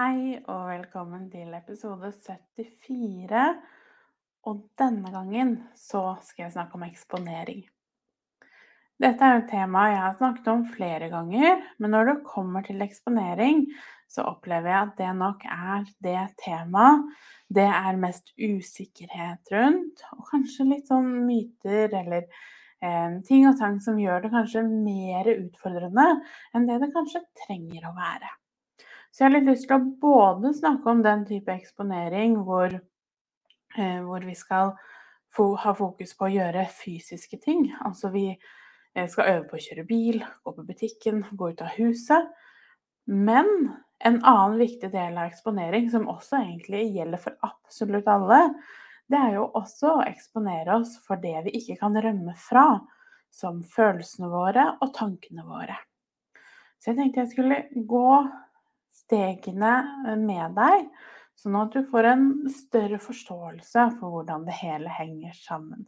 Hei og velkommen til episode 74. Og denne gangen så skal jeg snakke om eksponering. Dette er et tema jeg har snakket om flere ganger, men når det kommer til eksponering, så opplever jeg at det nok er det temaet det er mest usikkerhet rundt, og kanskje litt sånn myter eller eh, ting og tang som gjør det kanskje mer utfordrende enn det det kanskje trenger å være. Så jeg har litt lyst til å både snakke om den type eksponering hvor, eh, hvor vi skal få, ha fokus på å gjøre fysiske ting. Altså vi eh, skal øve på å kjøre bil, gå på butikken, gå ut av huset. Men en annen viktig del av eksponering, som også egentlig gjelder for absolutt alle, det er jo også å eksponere oss for det vi ikke kan rømme fra, som følelsene våre og tankene våre. Så jeg tenkte jeg skulle gå stegene med deg, sånn at du får en større forståelse for hvordan det hele henger sammen.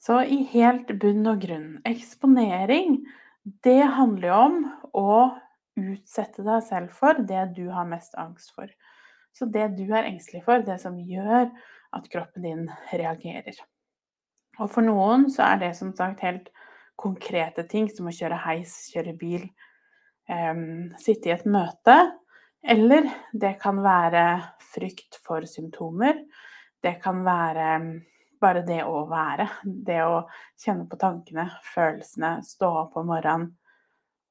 Så i helt bunn og grunn eksponering, det handler jo om å utsette deg selv for det du har mest angst for. Så det du er engstelig for, det som gjør at kroppen din reagerer. Og for noen så er det som sagt helt konkrete ting, som å kjøre heis, kjøre bil, sitte i et møte. Eller det kan være frykt for symptomer. Det kan være bare det å være. Det å kjenne på tankene, følelsene, stå opp om morgenen.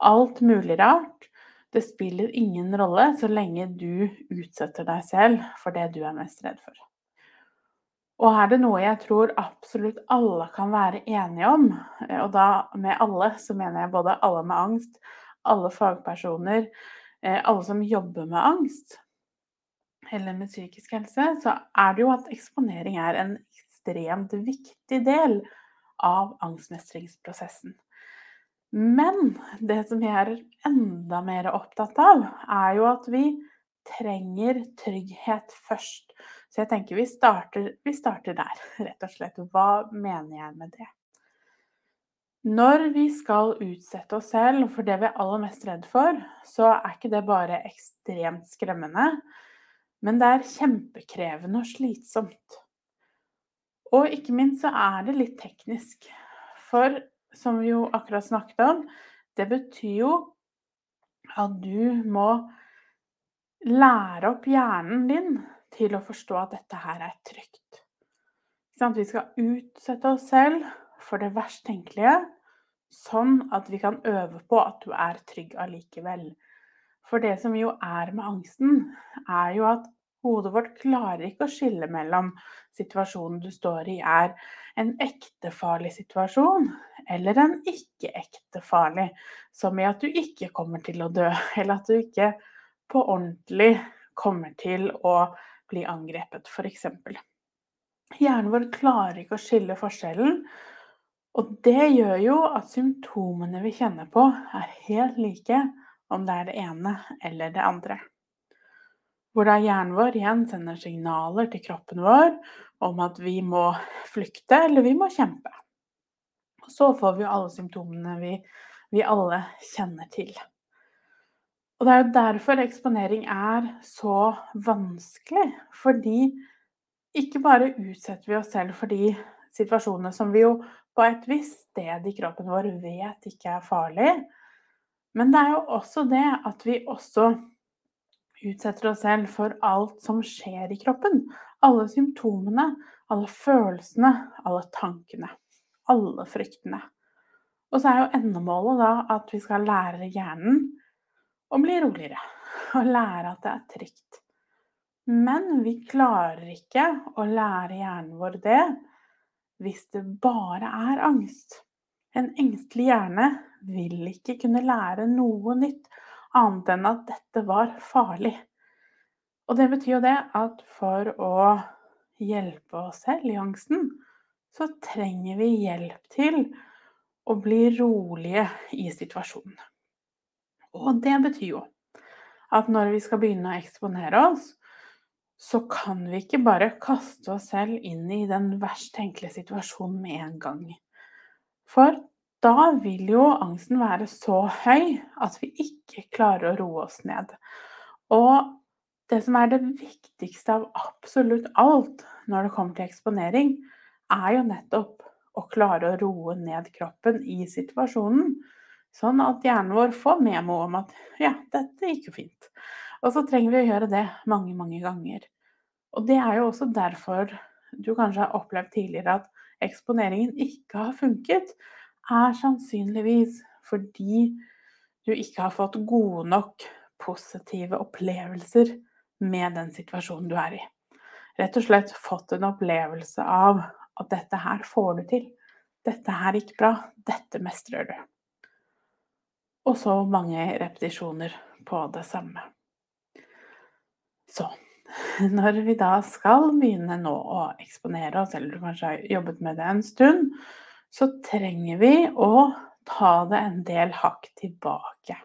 Alt mulig rart. Det spiller ingen rolle så lenge du utsetter deg selv for det du er mest redd for. Og er det noe jeg tror absolutt alle kan være enige om, og da med alle så mener jeg både alle med angst, alle fagpersoner, eh, alle som jobber med angst eller med psykisk helse, så er det jo at eksponering er en ekstremt viktig del av angstmestringsprosessen. Men det som jeg er enda mer opptatt av, er jo at vi trenger trygghet først. Så jeg tenker vi starter, vi starter der, rett og slett. Hva mener jeg med det? Når vi skal utsette oss selv for det vi er aller mest redd for, så er ikke det bare ekstremt skremmende, men det er kjempekrevende og slitsomt. Og ikke minst så er det litt teknisk. For som vi jo akkurat snakket om, det betyr jo at du må lære opp hjernen din til å forstå at dette her er trygt. Vi skal utsette oss selv for det verst tenkelige, sånn at vi kan øve på at du er trygg allikevel. For det som jo er med angsten, er jo at hodet vårt klarer ikke å skille mellom situasjonen du står i, er en ekte farlig situasjon eller en ikke ekte farlig. Som i at du ikke kommer til å dø, eller at du ikke på ordentlig kommer til å bli angrepet, f.eks. Hjernen vår klarer ikke å skille forskjellen. Og det gjør jo at symptomene vi kjenner på, er helt like om det er det ene eller det andre. Hvor da hjernen vår igjen sender signaler til kroppen vår om at vi må flykte eller vi må kjempe. Og så får vi jo alle symptomene vi, vi alle kjenner til. Og det er jo derfor eksponering er så vanskelig. Fordi ikke bare utsetter vi oss selv for de situasjonene som vi jo på et visst sted i kroppen vår vet ikke er farlig, men det er jo også det at vi også utsetter oss selv for alt som skjer i kroppen. Alle symptomene, alle følelsene, alle tankene. Alle fryktene. Og så er jo endemålet da at vi skal lære hjernen å bli roligere. Og lære at det er trygt. Men vi klarer ikke å lære hjernen vår det hvis det bare er angst. En engstelig hjerne vil ikke kunne lære noe nytt annet enn at dette var farlig. Og det betyr jo det at for å hjelpe oss selv i angsten, så trenger vi hjelp til å bli rolige i situasjonen. Og det betyr jo at når vi skal begynne å eksponere oss, så kan vi ikke bare kaste oss selv inn i den verst tenkelige situasjonen med en gang. For da vil jo angsten være så høy at vi ikke klarer å roe oss ned. Og det som er det viktigste av absolutt alt når det kommer til eksponering, er jo nettopp å klare å roe ned kroppen i situasjonen. Sånn at hjernen vår får memo om at ja, dette gikk jo fint. Og så trenger vi å gjøre det mange, mange ganger. Og det er jo også derfor du kanskje har opplevd tidligere at eksponeringen ikke har funket, er sannsynligvis fordi du ikke har fått gode nok positive opplevelser med den situasjonen du er i. Rett og slett fått en opplevelse av at dette her får du til. Dette her gikk bra. Dette mestrer du. Og så mange repetisjoner på det samme. Så når vi da skal begynne nå å eksponere oss, eller du kanskje har jobbet med det en stund, så trenger vi å ta det en del hakk tilbake.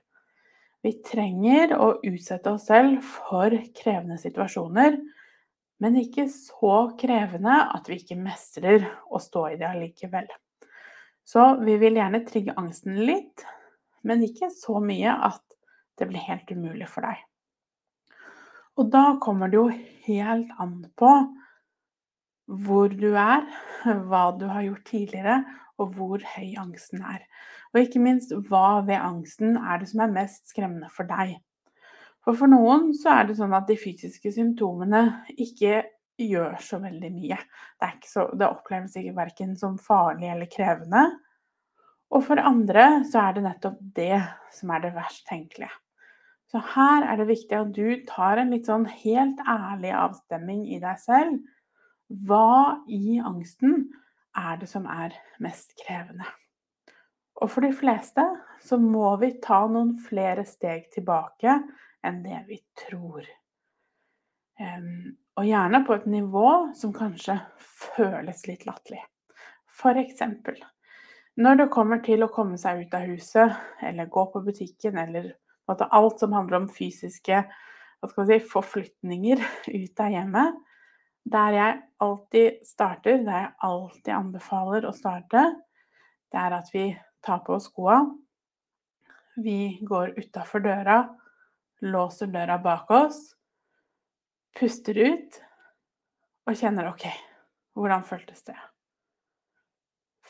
Vi trenger å utsette oss selv for krevende situasjoner, men ikke så krevende at vi ikke mestrer å stå i det allikevel. Så vi vil gjerne trigge angsten litt, men ikke så mye at det blir helt umulig for deg. Og da kommer det jo helt an på hvor du er, hva du har gjort tidligere, og hvor høy angsten er. Og ikke minst, hva ved angsten er det som er mest skremmende for deg? For for noen så er det sånn at de fysiske symptomene ikke gjør så veldig mye. Det, så, det oppleves ikke verken som farlig eller krevende. Og for andre så er det nettopp det som er det verst tenkelige. Så her er det viktig at du tar en litt sånn helt ærlig avstemming i deg selv. Hva i angsten er det som er mest krevende? Og for de fleste så må vi ta noen flere steg tilbake enn det vi tror. og gjerne på et nivå som kanskje føles litt latterlig. For eksempel når det kommer til å komme seg ut av huset, eller gå på butikken, eller alt som handler om fysiske si, forflytninger ut av hjemmet, der jeg alltid starter, der jeg alltid anbefaler å starte, det er at vi tar på oss skoa. Vi går utafor døra, låser døra bak oss, puster ut og kjenner OK, hvordan føltes det?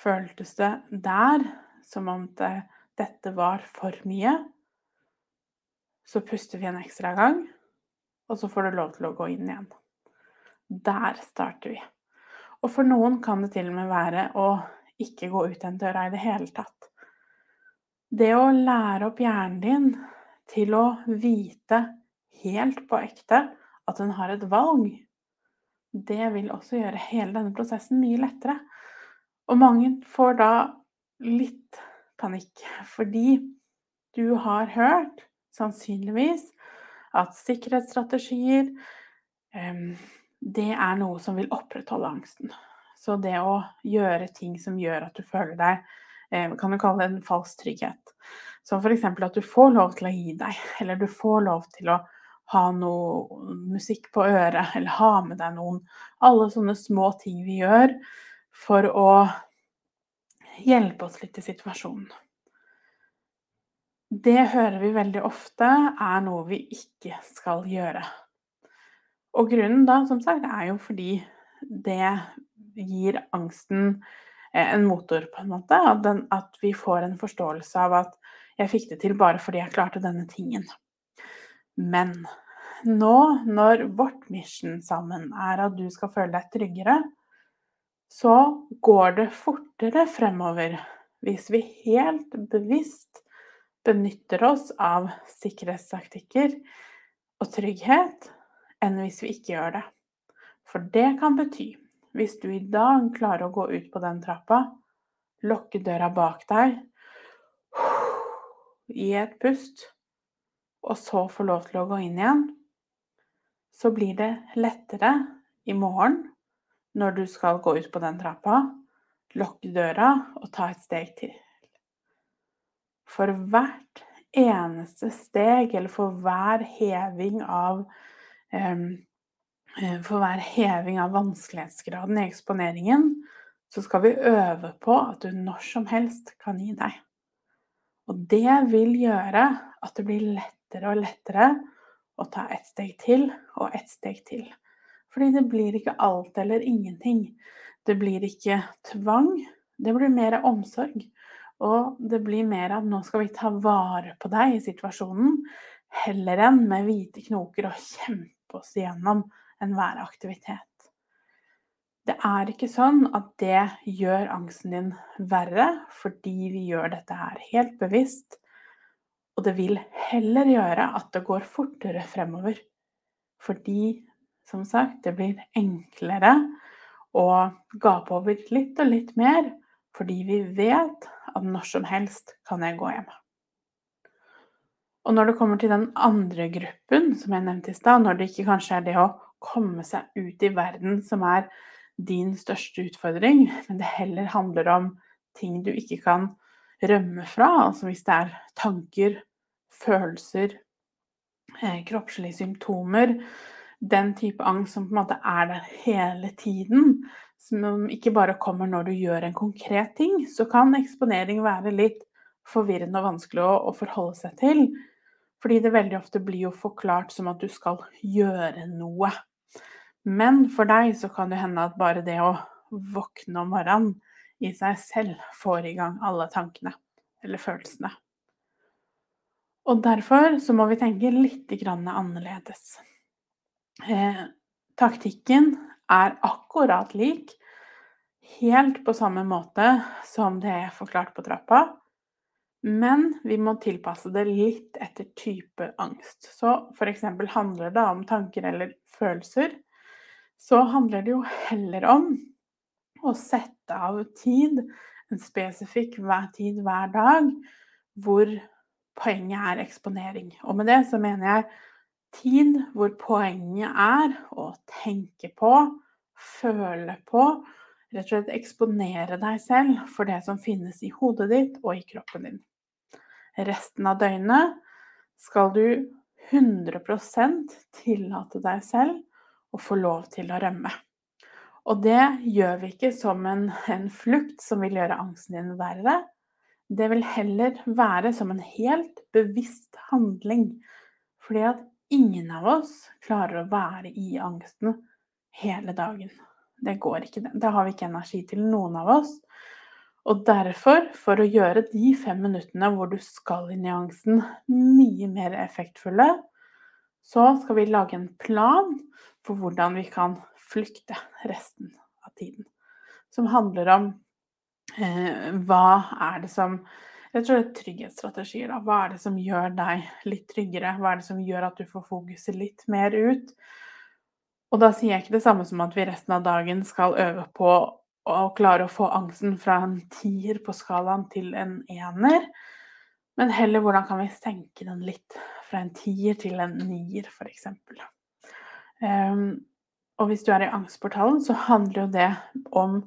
Føltes det der som om det, dette var for mye? Så puster vi en ekstra gang, og så får du lov til å gå inn igjen. Der starter vi. Og for noen kan det til og med være å ikke gå ut den døra i det hele tatt. Det å lære opp hjernen din til å vite helt på ekte at den har et valg, det vil også gjøre hele denne prosessen mye lettere. Og mange får da litt panikk, fordi du har hørt, sannsynligvis, at sikkerhetsstrategier det er noe som vil opprettholde angsten. Så det å gjøre ting som gjør at du føler deg eh, Kan du kalle det en falsk trygghet. Som f.eks. at du får lov til å gi deg, eller du får lov til å ha noe musikk på øret, eller ha med deg noen. Alle sånne små ting vi gjør for å hjelpe oss litt i situasjonen. Det hører vi veldig ofte er noe vi ikke skal gjøre. Og grunnen da, som sagt, er jo fordi det gir angsten eh, en motor, på en måte. At, vi får en forståelse av at jeg fikk det til bare fordi jeg klarte denne tingen. Men nå, når vårt mission sammen er at du skal føle deg tryggere, så går det fortere fremover hvis vi helt bevisst benytter oss av sikkerhetstaktikker og trygghet enn hvis vi ikke gjør det. For det kan bety, hvis du i dag klarer å gå ut på den trappa, lukke døra bak deg, gi et pust, og så få lov til å gå inn igjen, så blir det lettere i morgen når du skal gå ut på den trappa, lukke døra og ta et steg til. For hvert eneste steg, eller for hver heving av um, For hver heving av vanskelighetsgraden i eksponeringen, så skal vi øve på at du når som helst kan gi deg. Og det vil gjøre at det blir lettere og lettere å ta ett steg til og ett steg til. Fordi det blir ikke alt eller ingenting. Det blir ikke tvang, det blir mer omsorg. Og det blir mer at nå skal vi ta vare på deg i situasjonen, heller enn med hvite knoker og kjempe oss igjennom enhver aktivitet. Det er ikke sånn at det gjør angsten din verre fordi vi gjør dette her helt bevisst. Og det vil heller gjøre at det går fortere fremover. Fordi, som sagt, det blir enklere å gape over litt og litt mer fordi vi vet at når som helst kan jeg gå hjem. Og når det kommer til den andre gruppen som jeg nevnte i stad, når det ikke kanskje er det å komme seg ut i verden som er din største utfordring, men det heller handler om ting du ikke kan rømme fra, altså hvis det er tanker, følelser, eh, kroppslige symptomer, den type angst som på en måte er der hele tiden, som ikke bare kommer når du gjør en konkret ting, så kan eksponering være litt forvirrende og vanskelig å, forholde seg til. Fordi det veldig ofte blir jo forklart som at du skal gjøre noe. Men for deg så kan det hende at bare det å våkne om morgenen i seg selv får i gang alle tankene eller følelsene. Og derfor så må vi tenke litt annerledes. Eh, taktikken er akkurat lik, helt på samme måte som det er forklart på trappa. Men vi må tilpasse det litt etter type angst. Så f.eks. handler det om tanker eller følelser, så handler det jo heller om å sette av tid, en spesifikk hver tid hver dag, hvor poenget er eksponering. Og med det så mener jeg tid hvor poenget er å tenke på, føle på, rett og slett eksponere deg selv for det som finnes i hodet ditt og i kroppen din. Resten av døgnet skal du 100% tillate deg selv å få lov til å rømme. Og det gjør vi ikke som en, en flukt som vil gjøre angsten din verre. Det vil heller være som en helt bevisst handling. Fordi at ingen av oss klarer å være i angsten hele dagen. Det går ikke. Det har vi ikke energi til, noen av oss. Og derfor, for å gjøre de fem minuttene hvor du skal inn i angsten, mye mer effektfulle, så skal vi lage en plan for hvordan vi kan flykte resten av tiden. Som handler om eh, hva er det som jeg tror det er trygghetsstrategier. Da. Hva er det som gjør deg litt tryggere? Hva er det som gjør at du får fokuset litt mer ut? Og da sier jeg ikke det samme som at vi resten av dagen skal øve på å klare å få angsten fra en tier på skalaen til en ener, men heller hvordan kan vi senke den litt fra en tier til en nier, f.eks. Um, og hvis du er i angstportalen, så handler jo det om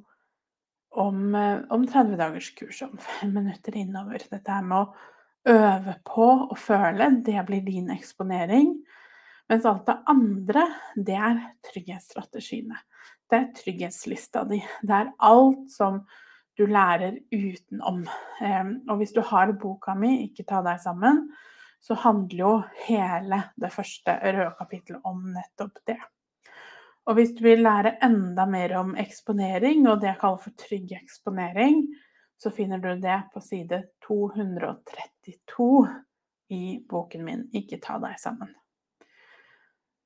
om, eh, om 30 dagers kurs om fem minutter innover. Dette her med å øve på å føle, det blir din eksponering. Mens alt det andre, det er trygghetsstrategiene. Det er trygghetslista di. Det er alt som du lærer utenom. Og hvis du har boka mi 'Ikke ta deg sammen', så handler jo hele det første røde kapittelet om nettopp det. Og hvis du vil lære enda mer om eksponering, og det jeg kaller for trygg eksponering, så finner du det på side 232 i boken min 'Ikke ta deg sammen'.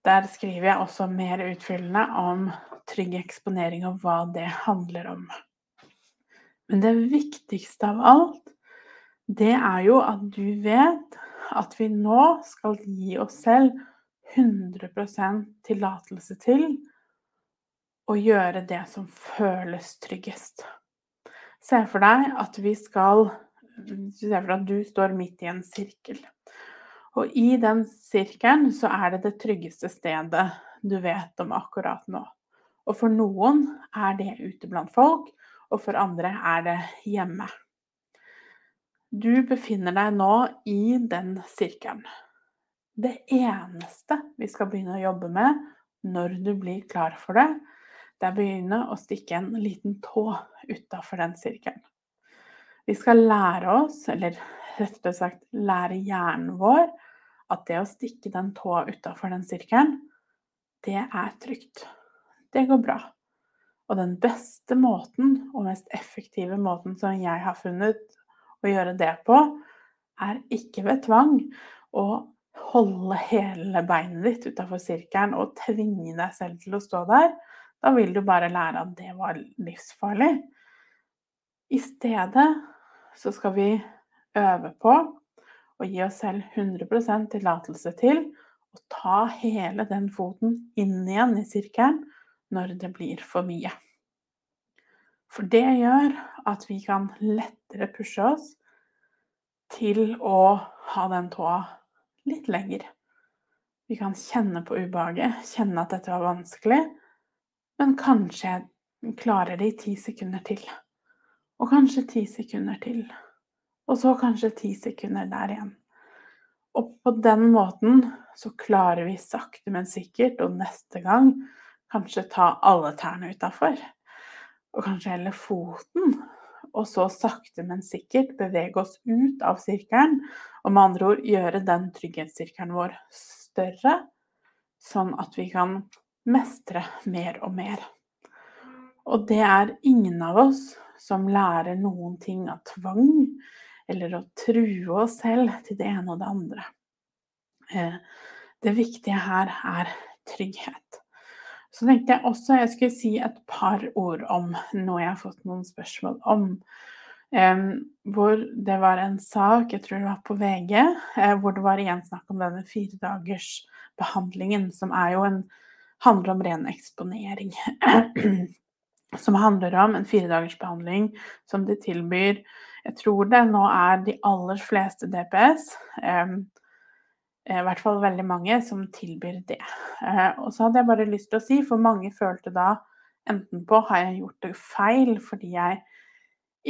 Der skriver jeg også mer utfyllende om trygg eksponering og hva det handler om. Men det viktigste av alt, det er jo at du vet at vi nå skal gi oss selv 100% tillatelse til å gjøre det som føles tryggest. Se for deg at vi skal Se for deg at du står midt i en sirkel. Og i den sirkelen så er det det tryggeste stedet du vet om akkurat nå. Og for noen er det ute blant folk, og for andre er det hjemme. Du befinner deg nå i den sirkelen. Det eneste vi skal begynne å jobbe med når du blir klar for det, det er å begynne å stikke en liten tå utafor den sirkelen. Vi skal lære oss, eller rettere sagt lære hjernen vår, at det å stikke den tåa utafor den sirkelen, det er trygt. Det går bra. Og den beste måten og mest effektive måten som jeg har funnet å gjøre det på, er ikke ved tvang å holde hele beinet ditt utafor sirkelen og tvinge deg selv til å stå der. Da vil du bare lære at det var livsfarlig. I stedet så skal vi øve på å gi oss selv 100% tillatelse til å ta hele den foten inn igjen i sirkelen når det blir for mye. For det gjør at vi kan lettere pushe oss til å ha den tåa litt lenger. Vi kan kjenne på ubehaget, kjenne at dette var vanskelig, men kanskje jeg klarer det i ti sekunder til. Og kanskje ti sekunder til. Og så kanskje ti sekunder der igjen. Og på den måten så klarer vi sakte, men sikkert, og neste gang kanskje ta alle tærne utafor. Og kanskje heller foten. Og så sakte, men sikkert bevege oss ut av sirkelen. Og med andre ord gjøre den trygghetssirkelen vår større, sånn at vi kan mestre mer og mer. Og det er ingen av oss som lærer noen ting av tvang eller å true oss selv til det ene og det andre. Eh, det viktige her er trygghet. Så tenkte jeg også jeg skulle si et par ord om noe jeg har fått noen spørsmål om. hvor det var en sak, jeg tror det var på VG, eh, hvor det var igjen snakk om denne fire dagers behandlingen, som er jo en handler om ren eksponering. som handler om en fire dagers som de tilbyr Jeg tror det nå er de aller fleste DPS. Um, i hvert fall veldig mange som tilbyr det. Eh, og så hadde jeg bare lyst til å si, for mange følte da enten på har jeg gjort det feil fordi jeg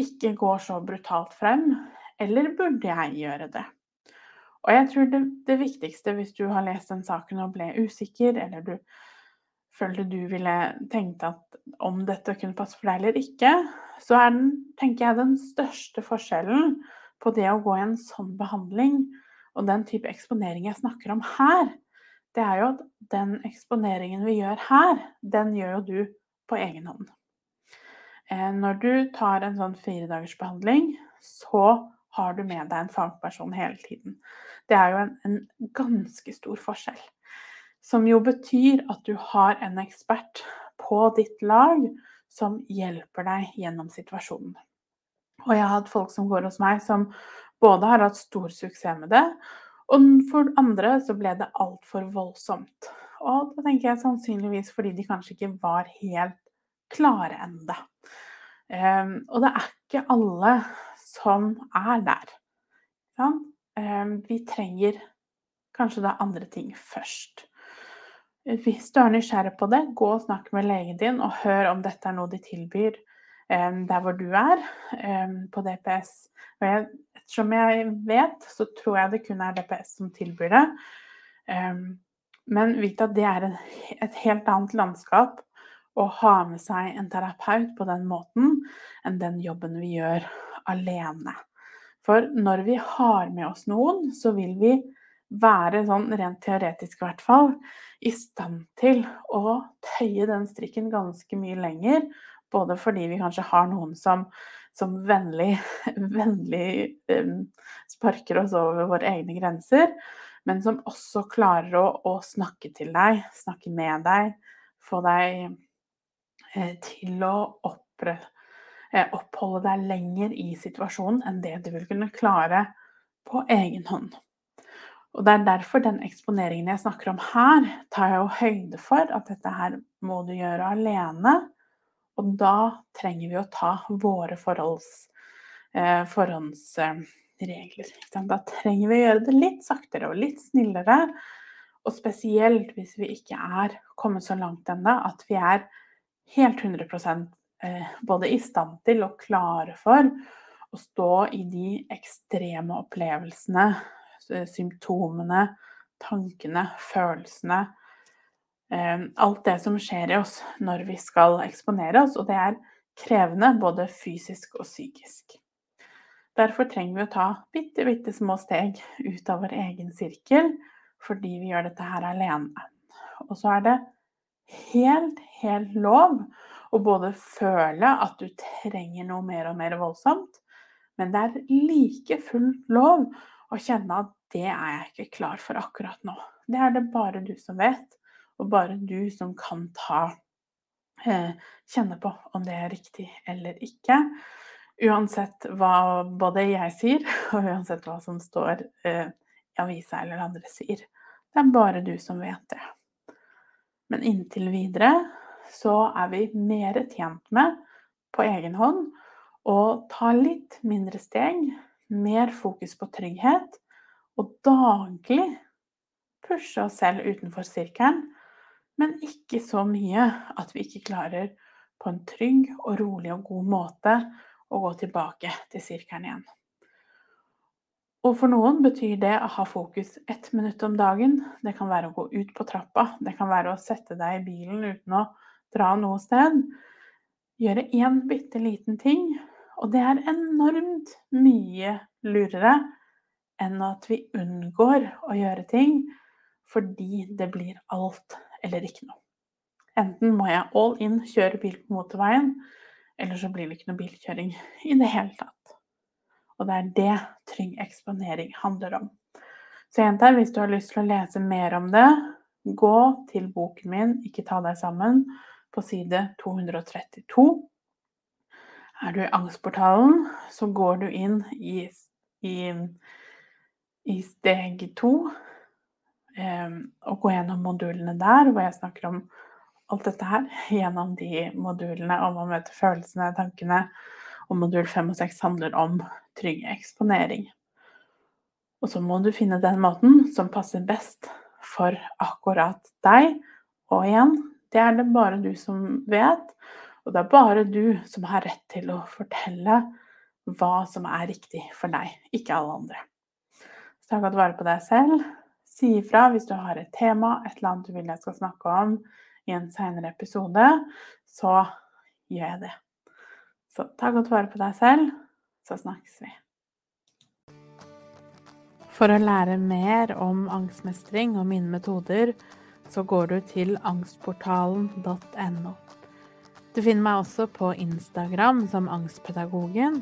ikke går så brutalt frem, eller burde jeg gjøre det? Og jeg tror det, det viktigste hvis du har lest den saken og ble usikker, eller du følte du ville tenkt at om dette kunne passe for deg eller ikke, så er den, tenker jeg, den største forskjellen på det å gå i en sånn behandling og den type eksponering jeg snakker om her, det er jo at den eksponeringen vi gjør her, den gjør jo du på egen hånd. Eh, når du tar en sånn firedagersbehandling, så har du med deg en fagperson hele tiden. Det er jo en, en, ganske stor forskjell. Som jo betyr at du har en ekspert på ditt lag som hjelper deg gjennom situasjonen. Og jeg har hatt folk som går hos meg som både har hatt stor suksess med det, og for andre så ble det altfor voldsomt. Og da tenker jeg sannsynligvis fordi de kanskje ikke var helt klare ennå. Um, og det er ikke alle som er der. Um, vi trenger kanskje da andre ting først. Hvis du er nysgjerrig på det, gå og snakk med legen din og hør om dette er noe de tilbyr um, der hvor du er på DPS. Jeg Ettersom jeg vet, så tror jeg det kun er DPS som tilbyr det. Ehm, men vit at det er et helt annet landskap å ha med seg en terapeut på den måten enn den jobben vi gjør alene. For når vi har med oss noen, så vil vi være sånn rent teoretisk i hvert fall i stand til å tøye den strikken ganske mye lenger. Både fordi vi kanskje har noen som som vennlig, vennlig um, sparker oss over våre egne grenser, men som også klarer å, å snakke til deg, snakke med deg, få deg eh, til å oppre, eh, oppholde deg lenger i situasjonen enn det du vil kunne klare på egen hånd. Og Det er derfor den eksponeringen jeg snakker om her, tar jeg jo høyde for at dette her må du gjøre alene. Og da trenger vi å ta våre forholds, eh, forhåndsregler. Regler. Da trenger vi å gjøre det litt saktere og litt snillere. Og spesielt hvis vi ikke er kommet så langt ennå at vi er helt 100 eh, både i stand til og klare for å stå i de ekstreme opplevelsene, symptomene, tankene, følelsene eh, Alt det som skjer i oss når vi skal eksponere oss. Og det er krevende både fysisk og psykisk. Derfor trenger vi å ta bitte, bitte små steg ut av vår egen sirkel, fordi vi gjør dette her alene. Og så er det helt, helt lov å både føle at du trenger noe mer og mer voldsomt, men det er like fullt lov å kjenne at det er jeg ikke klar for akkurat nå. Det er det bare du som vet, og bare du som kan ta eh, Kjenne på om det er riktig eller ikke. Uansett hva både jeg sier, og uansett hva som står eh, i avisa eller andre sier. Det er bare du som vet det. Men inntil videre så er vi mer tjent med på egen hånd å ta litt mindre steg, mer fokus på trygghet, daglig pushe oss selv utenfor sirkelen, men ikke så mye at vi ikke klarer på en trygg og rolig og god måte å gå tilbake til sirkelen igjen. Og for noen betyr det å ha fokus ett minutt om dagen. Det kan være å gå ut på trappa, det kan være å sette deg i bilen uten å dra noe sted. Gjøre én bitte liten ting. Og det er enormt mye lurere enn at vi unngår å gjøre ting fordi det blir alt eller ikke noe. Enten må jeg all in kjøre bil på motorveien, eller så blir det ikke noe bilkjøring i det hele tatt. Og det er det trygg eksponering handler om. Så jenter, hvis du har lyst til å lese mer om det, gå til boken min 'Ikke ta deg sammen' på side 232. Er du i angstportalen, så går du inn i, i, i steg to og går gjennom modulene der, hvor jeg snakker om alt dette her. Gjennom de modulene om å møte følelsene, tankene. Og modul 5 og 6 handler om trygg eksponering. Og så må du finne den måten som passer best for akkurat deg. Og igjen, det er det bare du som vet, og det er bare du som har rett til å fortelle hva som er riktig for deg, ikke alle andre. Ta godt vare på deg selv. Si ifra hvis du har et tema, et eller annet du vil jeg skal snakke om i en seinere episode, så gjør jeg det. Så ta godt vare på deg selv så snakkes vi. For å lære mer om angstmestring og mine metoder, så går du til angstportalen.no. Du finner meg også på Instagram som Angstpedagogen,